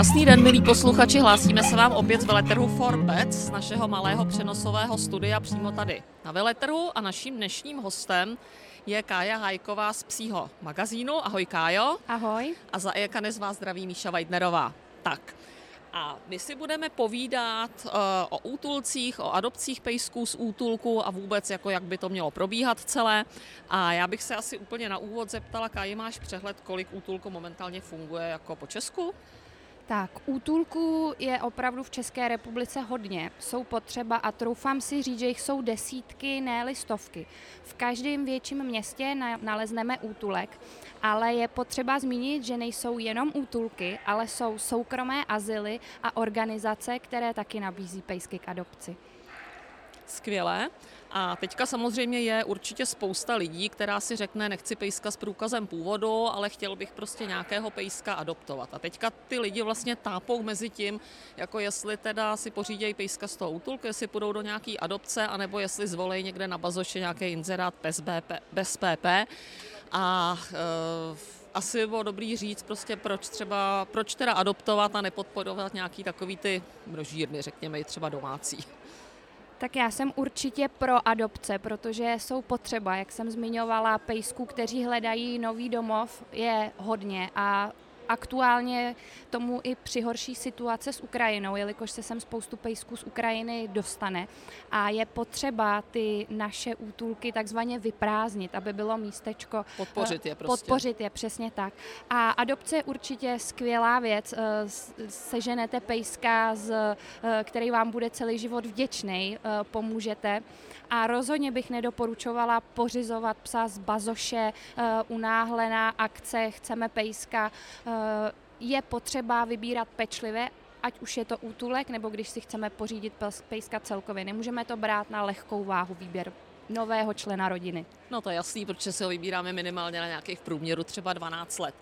Krásný den, milí posluchači, hlásíme se vám opět z veletrhu Forbet z našeho malého přenosového studia přímo tady na veletrhu a naším dnešním hostem je Kája Hajková z Psího magazínu. Ahoj Kájo. Ahoj. A za Ekane z vás zdraví Míša Weidnerová. Tak, a my si budeme povídat uh, o útulcích, o adopcích pejsků z útulku a vůbec, jako jak by to mělo probíhat celé. A já bych se asi úplně na úvod zeptala, Káji, máš přehled, kolik útulků momentálně funguje jako po Česku? Tak, útulků je opravdu v České republice hodně. Jsou potřeba a troufám si říct, že jich jsou desítky, ne stovky. V každém větším městě nalezneme útulek, ale je potřeba zmínit, že nejsou jenom útulky, ale jsou soukromé azyly a organizace, které taky nabízí pejsky k adopci. Skvělé. A teďka samozřejmě je určitě spousta lidí, která si řekne, nechci pejska s průkazem původu, ale chtěl bych prostě nějakého pejska adoptovat. A teďka ty lidi vlastně tápou mezi tím, jako jestli teda si pořídějí pejska z toho útulku, jestli půjdou do nějaký adopce, anebo jestli zvolej někde na bazoše nějaký inzerát bez, BP, bez PP. A e, asi bylo dobrý říct prostě proč třeba, proč teda adoptovat a nepodporovat nějaký takový ty množírny, řekněme, třeba domácí. Tak já jsem určitě pro adopce, protože jsou potřeba, jak jsem zmiňovala, pejsků, kteří hledají nový domov, je hodně a aktuálně tomu i přihorší situace s Ukrajinou, jelikož se sem spoustu pejsků z Ukrajiny dostane a je potřeba ty naše útulky takzvaně vyprázdnit, aby bylo místečko. Podpořit je prostě. Podpořit je, přesně tak. A adopce je určitě skvělá věc. Eh, seženete pejska, z, eh, který vám bude celý život vděčný, eh, pomůžete. A rozhodně bych nedoporučovala pořizovat psa z bazoše, unáhlená akce, chceme pejska, je potřeba vybírat pečlivě, ať už je to útulek, nebo když si chceme pořídit pejska celkově. Nemůžeme to brát na lehkou váhu výběr nového člena rodiny. No to je jasný, protože si ho vybíráme minimálně na nějakých průměru třeba 12 let.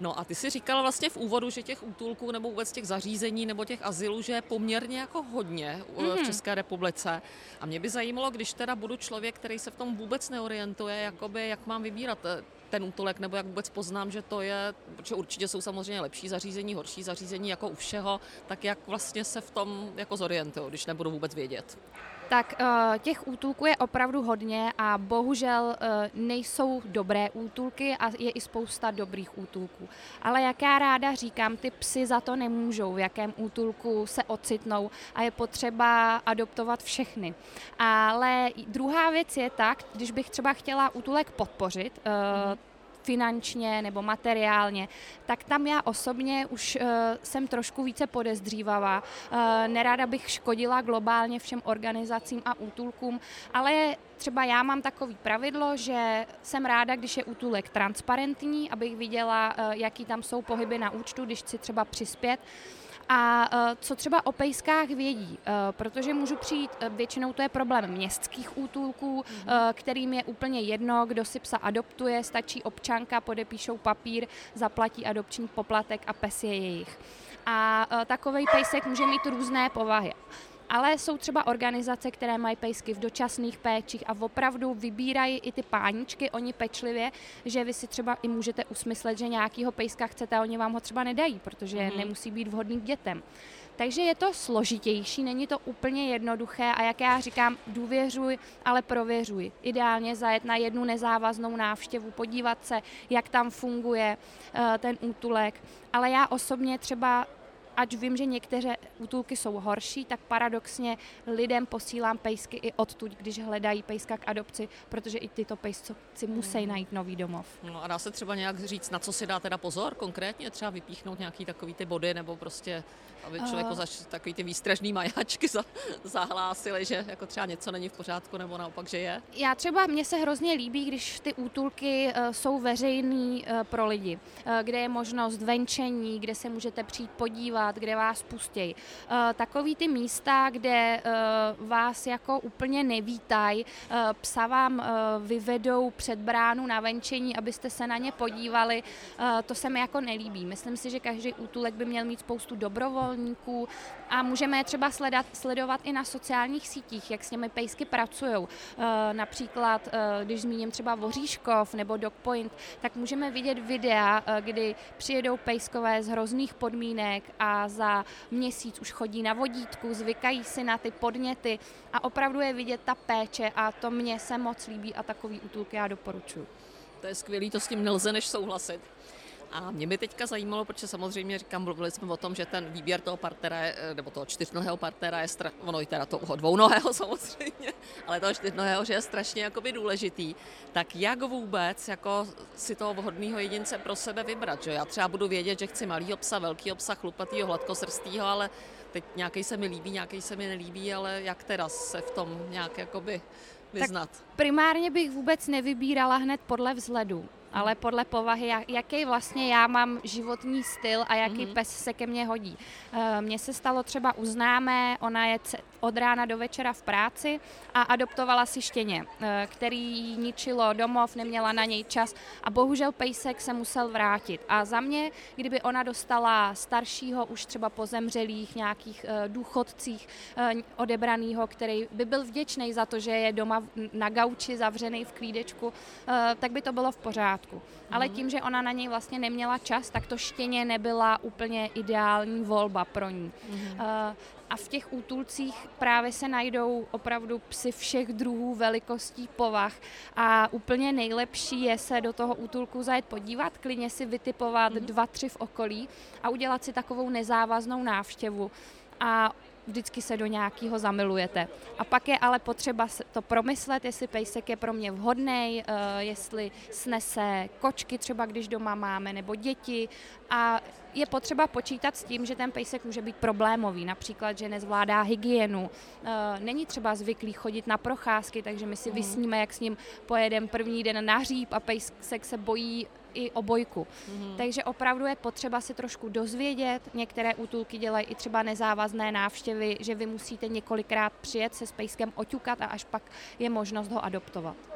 No a ty si říkala vlastně v úvodu, že těch útulků nebo vůbec těch zařízení nebo těch azylů, že je poměrně jako hodně mm. v mhm. České republice. A mě by zajímalo, když teda budu člověk, který se v tom vůbec neorientuje, jakoby, jak mám vybírat eh, ten útulek, nebo jak vůbec poznám, že to je, protože určitě jsou samozřejmě lepší zařízení, horší zařízení jako u všeho, tak jak vlastně se v tom jako zorientuju, když nebudu vůbec vědět? Tak eh, těch útulků je opravdu hodně a bohužel eh, nejsou dobré útulky a je i spousta dobrých útulků. Ale jak já ráda říkám, ty psy za to nemůžou, v jakém útulku se ocitnou a je potřeba adoptovat všechny. Ale druhá věc je tak, když bych třeba chtěla útulek podpořit, mm finančně nebo materiálně, tak tam já osobně už uh, jsem trošku více podezdřívavá. Uh, neráda bych škodila globálně všem organizacím a útulkům, ale třeba já mám takový pravidlo, že jsem ráda, když je útulek transparentní, abych viděla, uh, jaký tam jsou pohyby na účtu, když chci třeba přispět. A uh, co třeba o pejskách vědí, uh, protože můžu přijít, uh, většinou to je problém městských útulků, mm-hmm. kterým je úplně jedno, kdo si psa adoptuje, stačí občanka, podepíšou papír, zaplatí adopční poplatek a pes je jejich. A takový pejsek může mít různé povahy ale jsou třeba organizace, které mají pejsky v dočasných péčích a opravdu vybírají i ty páničky, oni pečlivě, že vy si třeba i můžete usmyslet, že nějakýho pejska chcete a oni vám ho třeba nedají, protože mm-hmm. nemusí být vhodný k dětem. Takže je to složitější, není to úplně jednoduché a jak já říkám, důvěřuj, ale prověřuj. Ideálně zajet na jednu nezávaznou návštěvu, podívat se, jak tam funguje uh, ten útulek. Ale já osobně třeba ať vím, že některé útulky jsou horší, tak paradoxně lidem posílám pejsky i odtud, když hledají pejska k adopci, protože i tyto pejsci musí hmm. najít nový domov. No a dá se třeba nějak říct, na co si dá teda pozor konkrétně, třeba vypíchnout nějaký takový ty body, nebo prostě, aby člověku uh, zaš, takový ty výstražný majáčky za, zahlásili, že jako třeba něco není v pořádku, nebo naopak, že je? Já třeba, mně se hrozně líbí, když ty útulky uh, jsou veřejný uh, pro lidi, uh, kde je možnost venčení, kde se můžete přijít podívat, vydělat, kde vás pustějí. Uh, takový ty místa, kde uh, vás jako úplně nevítají, uh, psa vám vyvedou před bránu na venčení, abyste se na ně podívali, to se mi jako nelíbí. Myslím si, že každý útulek by měl mít spoustu dobrovolníků a můžeme je třeba sledat, sledovat i na sociálních sítích, jak s těmi pejsky pracují. Například, když zmíním třeba Voříškov nebo Dogpoint, tak můžeme vidět videa, kdy přijedou pejskové z hrozných podmínek a za měsíc už chodí na vodítku, zvykají si na ty podněty a opravdu je vidět ta péče a to mně se moc líbí a takový útulky já doporučuji. To je skvělý, to s tím nelze než souhlasit. A mě by teďka zajímalo, protože samozřejmě říkám, mluvili jsme o tom, že ten výběr toho partnera, eh, nebo toho čtyřnohého partnera je, stra... ono i teda toho dvounohého samozřejmě, ale toho čtyřnohého, že je strašně jakoby důležitý. Tak jak vůbec jako si toho vhodného jedince pro sebe vybrat? Že? Já třeba budu vědět, že chci malý psa, velký psa, chlupatýho, hladkosrstýho, ale teď nějaký se mi líbí, nějaký se mi nelíbí, ale jak teda se v tom nějak jakoby vyznat? Tak primárně bych vůbec nevybírala hned podle vzhledu ale podle povahy, jaký vlastně já mám životní styl a jaký mm-hmm. pes se ke mně hodí. Eh, mně se stalo třeba u známé, ona je od rána do večera v práci a adoptovala si štěně, eh, který ničilo domov, neměla na něj čas a bohužel pejsek se musel vrátit. A za mě, kdyby ona dostala staršího, už třeba po zemřelých nějakých eh, důchodcích odebranýho, který by byl vděčný za to, že je doma na gauči zavřený v klídečku, tak by to bylo v pořádku. Ale mhm. tím, že ona na něj vlastně neměla čas, tak to štěně nebyla úplně ideální volba pro ní. Mm. A v těch útulcích právě se najdou opravdu psy všech druhů, velikostí, povah a úplně nejlepší je se do toho útulku zajet podívat, klidně si vytipovat mm. dva, tři v okolí a udělat si takovou nezávaznou návštěvu. A vždycky se do nějakého zamilujete. A pak je ale potřeba to promyslet, jestli pejsek je pro mě vhodný, uh, jestli snese kočky třeba, když doma máme, nebo děti. A je potřeba počítat s tím, že ten pejsek může být problémový, například, že nezvládá hygienu, uh, není třeba zvyklý chodit na procházky, takže my si mm. vysníme, jak s ním pojedeme první den na hříb a pejsek se bojí i obojku. Mm-hmm. Takže opravdu je potřeba si trošku dozvědět. Některé útulky dělají i třeba nezávazné návštěvy, že vy musíte několikrát přijet se s pejskem oťukat a až pak je možnost ho adoptovat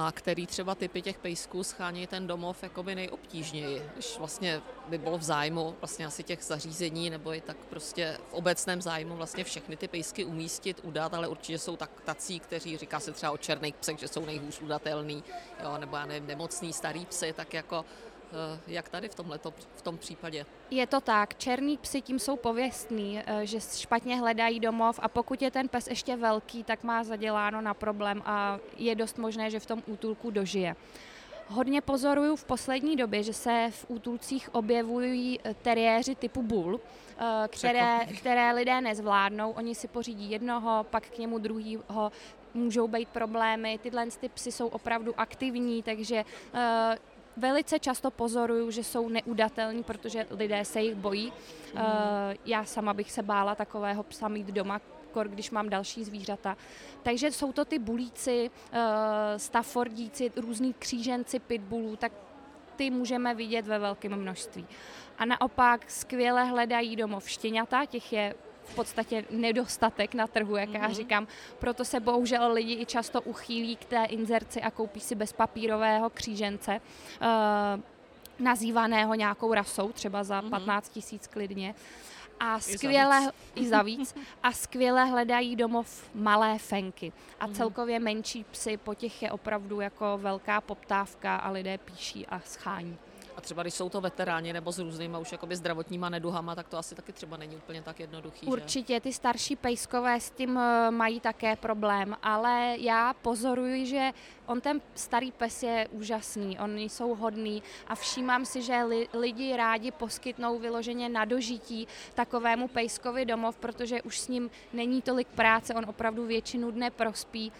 a který třeba typy těch pejsků schání ten domov jakoby nejobtížněji, když vlastně by bylo v zájmu vlastně asi těch zařízení nebo i tak prostě v obecném zájmu vlastně všechny ty pejsky umístit, udat, ale určitě jsou tak tací, kteří říká se třeba o černých psech, že jsou nejhůř udatelný, jo, nebo já nevím, nemocný starý psy, tak jako jak tady v, tomhleto, v tom případě? Je to tak, černý psy tím jsou pověstní, eh, že špatně hledají domov a pokud je ten pes ještě velký, tak má zaděláno na problém a je dost možné, že v tom útulku dožije. Hodně pozoruju v poslední době, že se v útulcích objevují eh, teriéři typu bull, které, které lidé nezvládnou. Oni si pořídí jednoho, pak k němu druhýho můžou být problémy. Tyhle ty psy jsou opravdu aktivní, takže velice často pozoruju, že jsou neudatelní, protože lidé se jich bojí. Mm. Já sama bych se bála takového psa mít doma, kor, když mám další zvířata. Takže jsou to ty bulíci, uh, staffordíci, různí kříženci pitbullů, tak ty můžeme vidět ve velkém množství. A naopak skvěle hledají domov štěňata, těch je v podstatě nedostatek na trhu, jak mm-hmm. já mhm. říkám. Proto se bohužel lidi i často uchýlí k té inzerci a koupí si bezpapírového křížence. Uh, nazývaného nějakou rasou, třeba za mm-hmm. 15 tisíc klidně. A skvěle, i za víc, a skvěle hledají domov malé fenky. A mm-hmm. celkově menší psy, po těch je opravdu jako velká poptávka a lidé píší a schání. A třeba když jsou to veteráni nebo s různýma už jakoby zdravotníma neduhama, tak to asi taky třeba není úplně tak jednoduchý. Určitě, že? ty starší pejskové s tím eh, mají také problém, ale já pozoruji, že on ten starý pes je úžasný, oni jsou hodný a všímám si, že li, lidi rádi poskytnou vyloženě na dožití takovému pejskovi domov, protože už s ním není tolik práce, on opravdu většinu dne prospí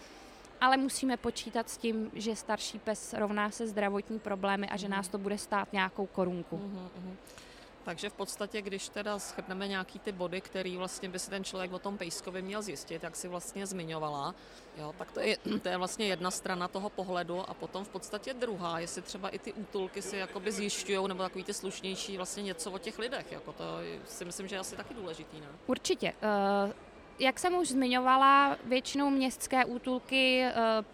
ale musíme počítat s tím, že starší pes rovná se zdravotní problémy a že nás to bude stát nějakou korunku. Uh-huh. Takže v podstatě, když teda schrneme nějaký ty body, který vlastně by si ten člověk o tom pejskovi měl zjistit, jak si vlastně zmiňovala, jo, tak to je, to je vlastně jedna strana toho pohledu a potom v podstatě druhá, jestli třeba i ty útulky si jakoby zjišťují, nebo takový ty slušnější vlastně něco o těch lidech, jako to si myslím, že je asi taky důležitý, ne? Určitě. Uh, jak jsem už zmiňovala, většinou městské útulky uh,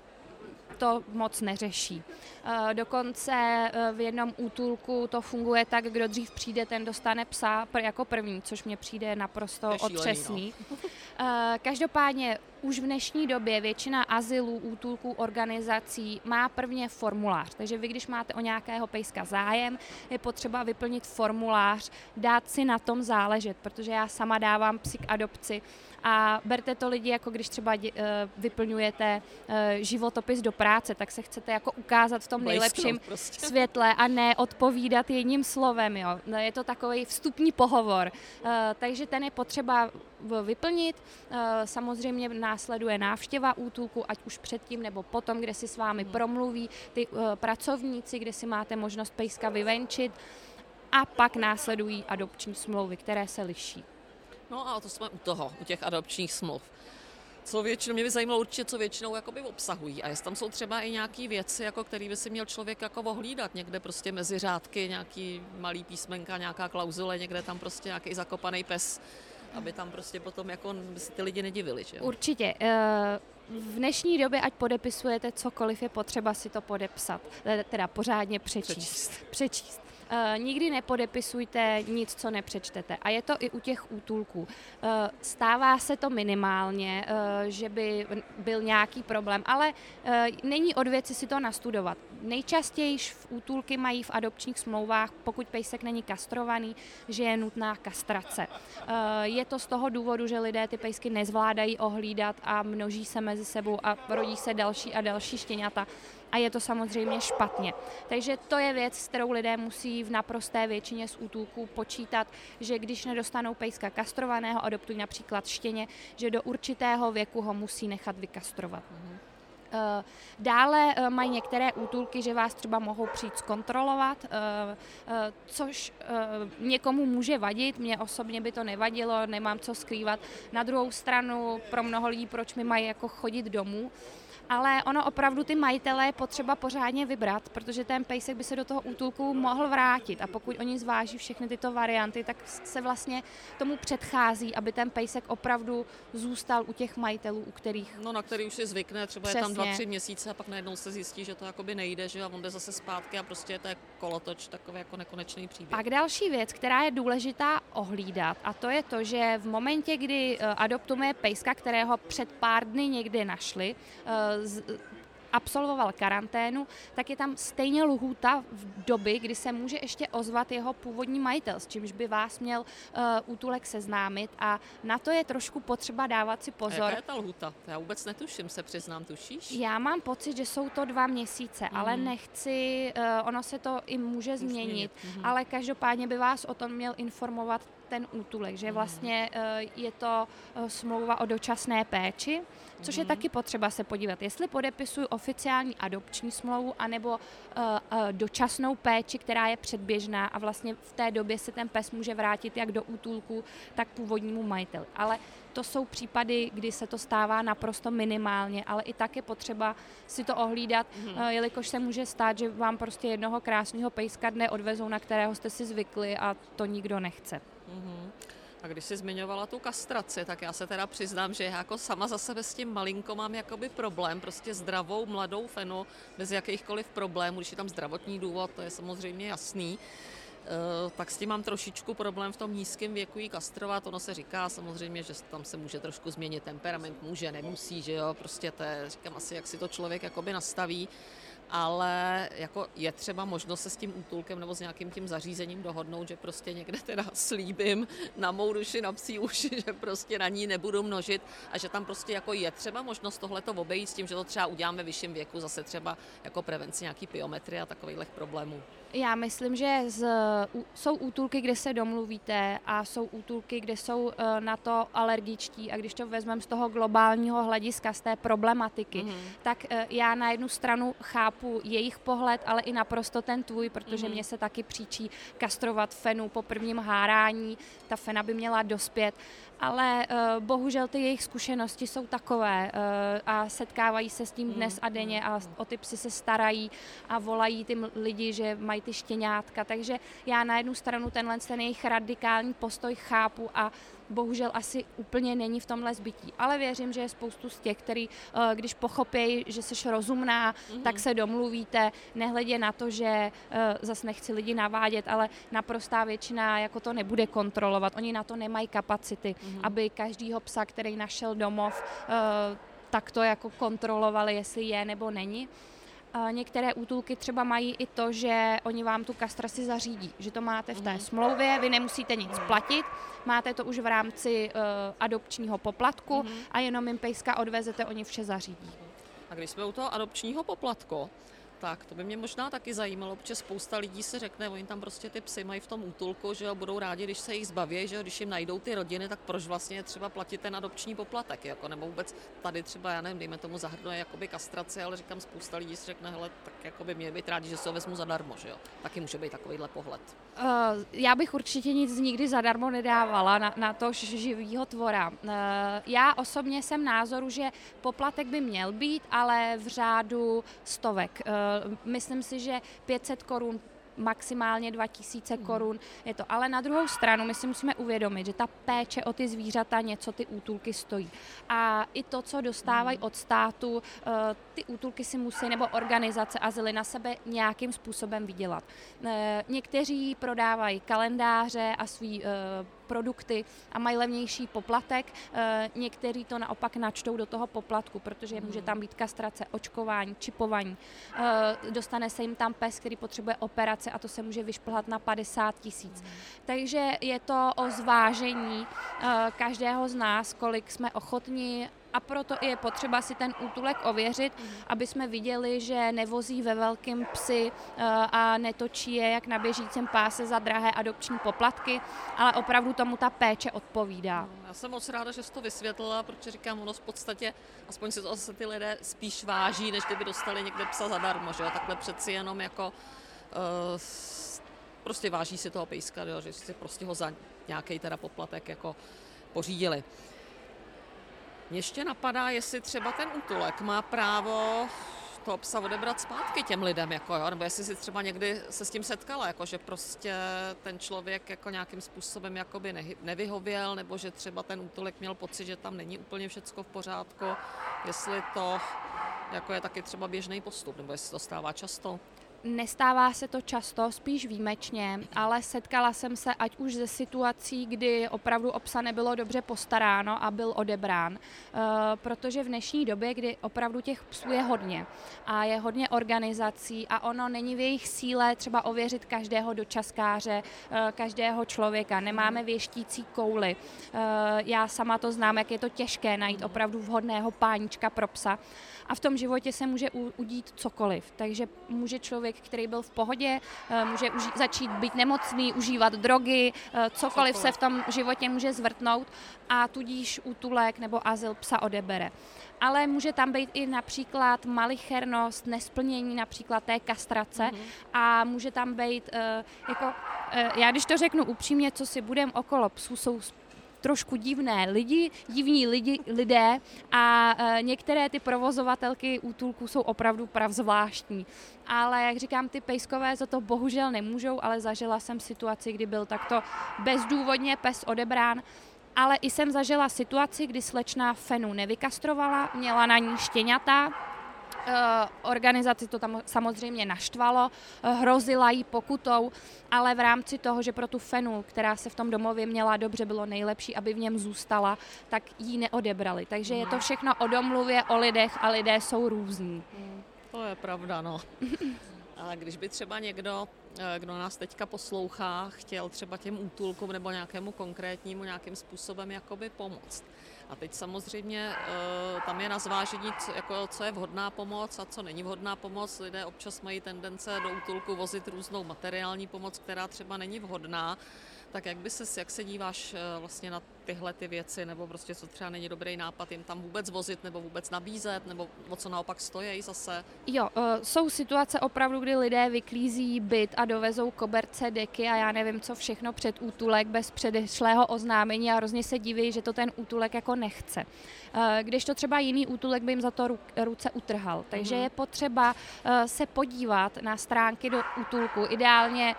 to moc neřeší. Eh, dokonce eh, v jednom útulku to funguje tak, kdo dřív přijde, ten dostane psa jako první, což mě přijde naprosto no. otřesný. Eh, každopádně už v dnešní době většina azylů, útulků, organizací má prvně formulář. Takže vy, když máte o nějakého pejska zájem, je potřeba vyplnit formulář, dát si na tom záležet, protože já sama dávám psy k adopci a berte to lidi, jako když třeba vyplňujete životopis do práce, tak se chcete jako ukázat v tom nejlepším prostě. světle a ne odpovídat jedním slovem. Jo. No, je to takový vstupní pohovor. Uh, takže ten je potřeba vyplnit. Samozřejmě následuje návštěva útulku, ať už předtím nebo potom, kde si s vámi hmm. promluví ty uh, pracovníci, kde si máte možnost pejska vyvenčit a pak následují adopční smlouvy, které se liší. No a to jsme u toho, u těch adopčních smluv co většinou, mě by zajímalo určitě, co většinou jakoby obsahují. A jestli tam jsou třeba i nějaké věci, jako který by si měl člověk jako ohlídat někde prostě mezi řádky, nějaký malý písmenka, nějaká klauzule, někde tam prostě nějaký zakopaný pes, aby tam prostě potom jako by si ty lidi nedivili. Že? Určitě. Eh, v dnešní době, ať podepisujete cokoliv, je potřeba si to podepsat, teda pořádně přečíst. Přečíst. přečíst. Uh, nikdy nepodepisujte nic, co nepřečtete. A je to i u těch útulků. Uh, stává se to minimálně, uh, že by byl nějaký problém, ale není od věci si to nastudovat. Nejčastěji v útulky mají v adopčních smlouvách, pokud pejsek není kastrovaný, že je nutná kastrace. Je to z toho důvodu, že lidé ty pejsky nezvládají ohlídat a množí se mezi sebou a rodí se další a další štěňata a je to samozřejmě špatně. Takže to je věc, s kterou lidé musí v naprosté většině z útulků počítat, že když nedostanou pejska kastrovaného, adoptují například štěně, že do určitého věku ho musí nechat vykastrovat. Mm-hmm. Dále eh, mají některé útulky, že vás třeba mohou přijít zkontrolovat, eh, což někomu může vadit, mně osobně by to nevadilo, nemám co skrývat. Na druhou stranu pro mnoho lidí, proč mi mají jako chodit domů, ale ono opravdu ty majitele je potřeba pořádně vybrat, protože ten pejsek by se do toho útulku mohl vrátit a pokud oni zváží všechny tyto varianty, tak se vlastně tomu předchází, aby ten pejsek opravdu zůstal u těch majitelů, u kterých... No na který už si zvykne, třeba Přesně. je tam dva, tři měsíce a pak najednou se zjistí, že to jakoby nejde, že a on jde zase zpátky a prostě to je kolotoč, takový jako nekonečný příběh. Pak další věc, která je důležitá ohlídat a to je to, že v momentě, kdy eh, adoptujeme pejska, kterého před pár dny někde našli, eh, absolvoval karanténu, tak je tam stejně lhůta v doby, kdy se může ještě ozvat jeho původní majitel, s čímž by vás měl uh, útulek seznámit a na to je trošku potřeba dávat si pozor. A jaká je ta lhůta? Já vůbec netuším, se přiznám, tušíš? Já mám pocit, že jsou to dva měsíce, mm. ale mhm. nechci, uh, ono se to i může změnit, mm. ale každopádně by vás o tom měl informovat ten útulek, že vlastně uh, je to uh, smlouva o dočasné péči, což je mhm. taky potřeba se podívat, jestli podepisuju oficiální adopční smlouvu anebo uh, dočasnou péči, která je předběžná a vlastně v té době se ten pes může vrátit jak do útulku, tak původnímu majiteli. Ale to jsou případy, kdy se to stává naprosto minimálně, ale i tak je potřeba si to ohlídat, mm-hmm. jelikož se může stát, že vám prostě jednoho krásného pejska dne odvezou, na kterého jste si zvykli a to nikdo nechce. A když jsi zmiňovala tu kastraci, tak já se teda přiznám, že já jako sama za sebe s tím malinko mám jakoby problém, prostě zdravou mladou fenu bez jakýchkoliv problémů, když je tam zdravotní důvod, to je samozřejmě jasný. Uh, tak s tím mám trošičku problém v tom nízkém věku jí kastrovat. Ono se říká samozřejmě, že tam se může trošku změnit temperament, může, nemusí, že jo, prostě to je, říkám asi, jak si to člověk jakoby nastaví ale jako je třeba možnost se s tím útulkem nebo s nějakým tím zařízením dohodnout, že prostě někde teda slíbím na mou duši, na psí uši, že prostě na ní nebudu množit a že tam prostě jako je třeba možnost tohleto obejít s tím, že to třeba uděláme ve vyšším věku, zase třeba jako prevenci nějaký piometry a takových problémů. Já myslím, že z, jsou útulky, kde se domluvíte a jsou útulky, kde jsou eh, na to alergičtí a když to vezmeme z toho globálního hlediska, z té problematiky, mm-hmm. tak eh, já na jednu stranu chápu, chápu jejich pohled, ale i naprosto ten tvůj, protože mm-hmm. mě se taky příčí kastrovat fenu po prvním hárání. Ta fena by měla dospět ale uh, bohužel ty jejich zkušenosti jsou takové uh, a setkávají se s tím dnes a denně a o ty psy se starají a volají ty lidi, že mají ty štěňátka, takže já na jednu stranu tenhle ten jejich radikální postoj chápu a bohužel asi úplně není v tomhle zbytí. Ale věřím, že je spoustu z těch, který, eh, když pochopí, že jsi rozumná, mm-hmm. tak se domluvíte, nehledě na to, že zas nechci lidi navádět, ale naprostá většina jako to nebude kontrolovat. Oni na to nemají kapacity mm-hmm. aby každýho psa, který našel domov, eh, tak to jako kontrolovali, jestli je nebo není. Některé útulky třeba mají i to, že oni vám tu kastraci zařídí, že to máte v té mhm. smlouvě, vy nemusíte nic platit, máte to už v rámci uh, adopčního poplatku mm-hmm. a jenom jim pejska odvezete, oni vše zařídí. A když jsme u toho adopčního poplatku, tak to by mě možná taky zajímalo, protože spousta lidí si řekne, oni tam prostě ty psy mají v tom útulku, že jo, budou rádi, když se jich zbaví, že jo, když jim najdou ty rodiny, tak proč vlastně třeba platit ten adopční poplatek, jako, nebo vůbec tady třeba, já nevím, dejme tomu zahrnuje jakoby kastraci, ale říkám, spousta lidí si řekne, hele, tak jako by měli být rádi, že se ho vezmu zadarmo, že jo, taky může být takovýhle pohled. Uh, já bych určitě nic nikdy zadarmo nedávala na, na to živýho tvora. Uh, já osobně jsem názoru, že poplatek by měl být, ale v řádu stovek. Uh, myslím si, že 500 korun maximálně 2000 mhm. korun je to. Ale na druhou stranu my si musíme uvědomit, že ta péče o ty zvířata něco ty útulky stojí. A i to, co dostávají mhm. od státu, eh, ty útulky si musí, nebo organizace azyly na sebe nějakým způsobem vydělat. Eh, někteří prodávají kalendáře a svý eh, produkty a mají levnější poplatek. Eh, někteří to naopak načtou do toho poplatku, protože může tam být kastrace, očkování, čipování. Eh, dostane se jim tam pes, který potřebuje operace a to se může vyšplhat na 50 tisíc. Takže je to o zvážení eh, každého z nás, kolik jsme ochotni a proto je potřeba si ten útulek ověřit, aby jsme viděli, že nevozí ve velkém psy eh, a netočí je jak na běžícím páse za drahé adopční poplatky, ale opravdu tomu ta péče odpovídá. No, já jsem moc ráda, že jsi to vysvětlila, protože říkám, ono v podstatě, aspoň si to se ty lidé spíš váží, než kdyby dostali někde psa zadarmo, že jo? takhle přeci jenom jako uh, prostě váží si toho pejska, jo? že si prostě ho za nějaký teda poplatek jako pořídili. Mě ještě napadá, jestli třeba ten útulek má právo toho psa odebrat zpátky těm lidem, jako jo? nebo jestli si třeba někdy se s tím setkala, jako že prostě ten člověk jako nějakým způsobem jakoby nevyhověl, nebo že třeba ten útulek měl pocit, že tam není úplně všecko v pořádku, jestli to jako je taky třeba běžný postup, nebo jestli to stává často. Nestává se to často, spíš výjimečně, ale setkala jsem se ať už ze situací, kdy opravdu obsa nebylo dobře postaráno a byl odebrán, eh, protože v dnešní době, kdy opravdu těch psů je hodně a je hodně organizací a ono není v jejich síle třeba ověřit každého dočaskáře, eh, každého člověka, nemáme věštící kouly. Eh, já sama to znám, jak je to těžké najít opravdu vhodného pánička pro psa a v tom životě se může udít cokoliv, takže může člověk který byl v pohodě, eh, může uži- začít být nemocný, užívat drogy, eh, cokoliv se v tom životě může zvrtnout a tudíž útulek nebo azyl psa odebere. Ale může tam být i například malichernost, nesplnění například té kastrace mm-hmm. a může tam být, uh, jako, já když to řeknu upřímně, co si budem okolo psů, jsou trošku divné lidi, divní lidi, lidé a e, některé ty provozovatelky útulků jsou opravdu pravzvláštní. Ale jak říkám, ty pejskové za to bohužel nemůžou, ale zažila jsem situaci, kdy byl takto bezdůvodně pes odebrán ale i jsem zažila situaci, kdy slečna Fenu nevykastrovala, měla na ní štěňata, organizaci to tam samozřejmě naštvalo, eh, hrozila jí pokutou, ale v rámci toho, že pro tu Fenu, která se v tom domově měla dobře, bylo nejlepší, aby v něm zůstala, tak ji neodebrali. Takže je to všechno o domluvě, o lidech a lidé jsou různí. To je pravda, no. A když by třeba někdo, eh, kdo nás teďka poslouchá, chtěl třeba těm útulkům nebo nějakému konkrétnímu nějakým způsobem jakoby pomoct, a teď samozřejmě eh, tam je na zvážení, co, jako, co je vhodná pomoc a co není vhodná pomoc. Lidé občas mají tendence do útulku vozit různou materiální pomoc, která třeba není vhodná. Tak jak by se, jak se díváš eh, vlastně na tyhle ty věci, nebo prostě co třeba není dobrý nápad jim tam vůbec vozit, nebo vůbec nabízet, nebo o co naopak stojí zase? Jo, uh, jsou situace opravdu, kdy lidé vyklízí byt a dovezou koberce, deky a já nevím, co všechno před útulek bez předešlého oznámení a hrozně se diví, že to ten útulek jako nechce. Uh, když to třeba jiný útulek by jim za to ruce utrhal. Takže mm-hmm. je potřeba uh, se podívat na stránky do útulku. Ideálně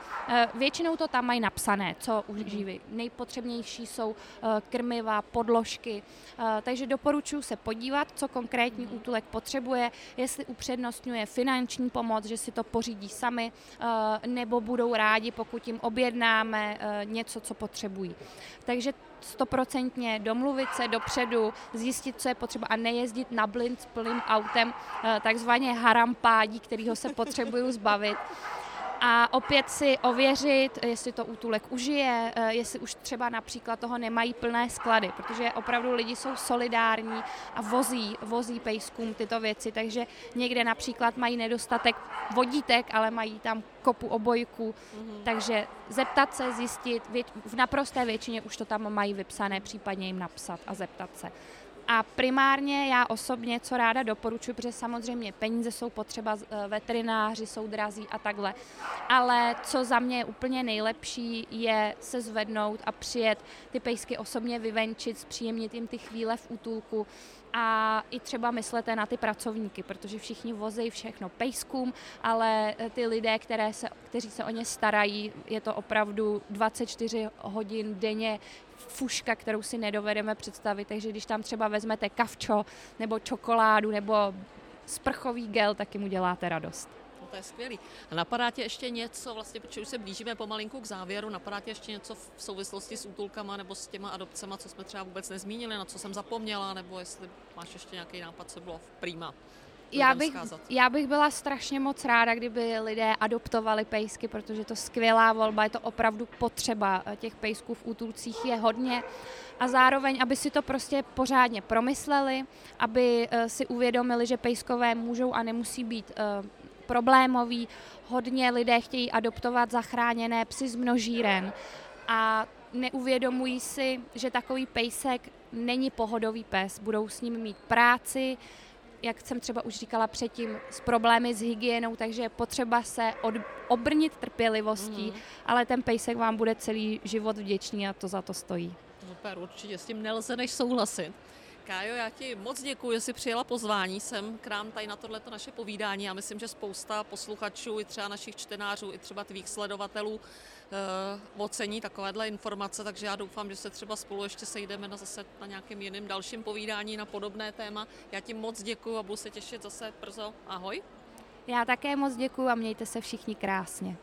většinou to tam mají napsané, co užívají. Nejpotřebnější jsou krmiva, podložky. Eh, takže doporučuji se podívat, co konkrétní útulek potřebuje, jestli upřednostňuje finanční pomoc, že si to pořídí sami, eh, nebo budou rádi, pokud jim objednáme eh, něco, co potřebují. Takže stoprocentně domluvit se dopředu, zjistit, co je potřeba a nejezdit na blind s plným autem, takzvaně harampádí, kterýho se potřebuju zbavit a opět si ověřit, jestli to útulek užije, eh, jestli už třeba například toho nemají plné sklady, protože opravdu lidi jsou solidární a vozí, vozí pejskům tyto věci, takže někde například mají nedostatek vodítek, ale mají tam kopu obojku, mm-hmm. takže zeptat se, zjistit, v naprosté většině už to tam mají vypsané, případně jim napsat a zeptat se. A primárně já osobně, co ráda doporučuji, protože samozřejmě peníze jsou potřeba, eh, veterináři jsou drazí a takhle, ale co za mě je úplně nejlepší, je se zvednout a přijet ty pejsky osobně vyvenčit, zpříjemnit jim ty chvíle v útulku a i třeba myslete na ty pracovníky, protože všichni vozí všechno pejskům, ale eh, ty lidé, které se, kteří se o ně starají, je to opravdu 24 hodin denně fuška, kterou si nedovedeme představit, takže když tam třeba vezmete kavčo nebo čokoládu nebo sprchový gel, taky mu děláte radost. No to je skvělý. A napadá tě ještě něco, vlastně, protože už se blížíme pomalinku k závěru, napadá tě ještě něco v souvislosti s útulkama nebo s těma adopcema, co jsme třeba vůbec nezmínili, na co jsem zapomněla, nebo jestli máš ještě nějaký nápad, co bylo v? Já bych, já bych byla strašně moc ráda, kdyby lidé adoptovali pejsky, protože to skvělá volba, je to opravdu potřeba. Těch pejsků v útulcích je hodně a zároveň, aby si to prostě pořádně promysleli, aby uh, si uvědomili, že pejskové můžou a nemusí být uh, problémoví. Hodně lidé chtějí adoptovat zachráněné psy z množíren a neuvědomují si, že takový pejsek není pohodový pes. Budou s ním mít práci, jak jsem třeba už říkala předtím, s problémy s hygienou, takže je potřeba se od, obrnit trpělivostí, mm. ale ten pejsek vám bude celý život vděčný a to za to stojí. Super, určitě s tím nelze než souhlasit. Kájo, já ti moc děkuji, že jsi přijela pozvání sem k nám tady na tohleto naše povídání. Já myslím, že spousta posluchačů, i třeba našich čtenářů, i třeba tvých sledovatelů uh, ocení takovéhle informace, takže já doufám, že se třeba spolu ještě sejdeme na zase na nějakém jiném dalším povídání na podobné téma. Já ti moc děkuji a budu se těšit zase brzo. Ahoj. Já také moc děkuji a mějte se všichni krásně.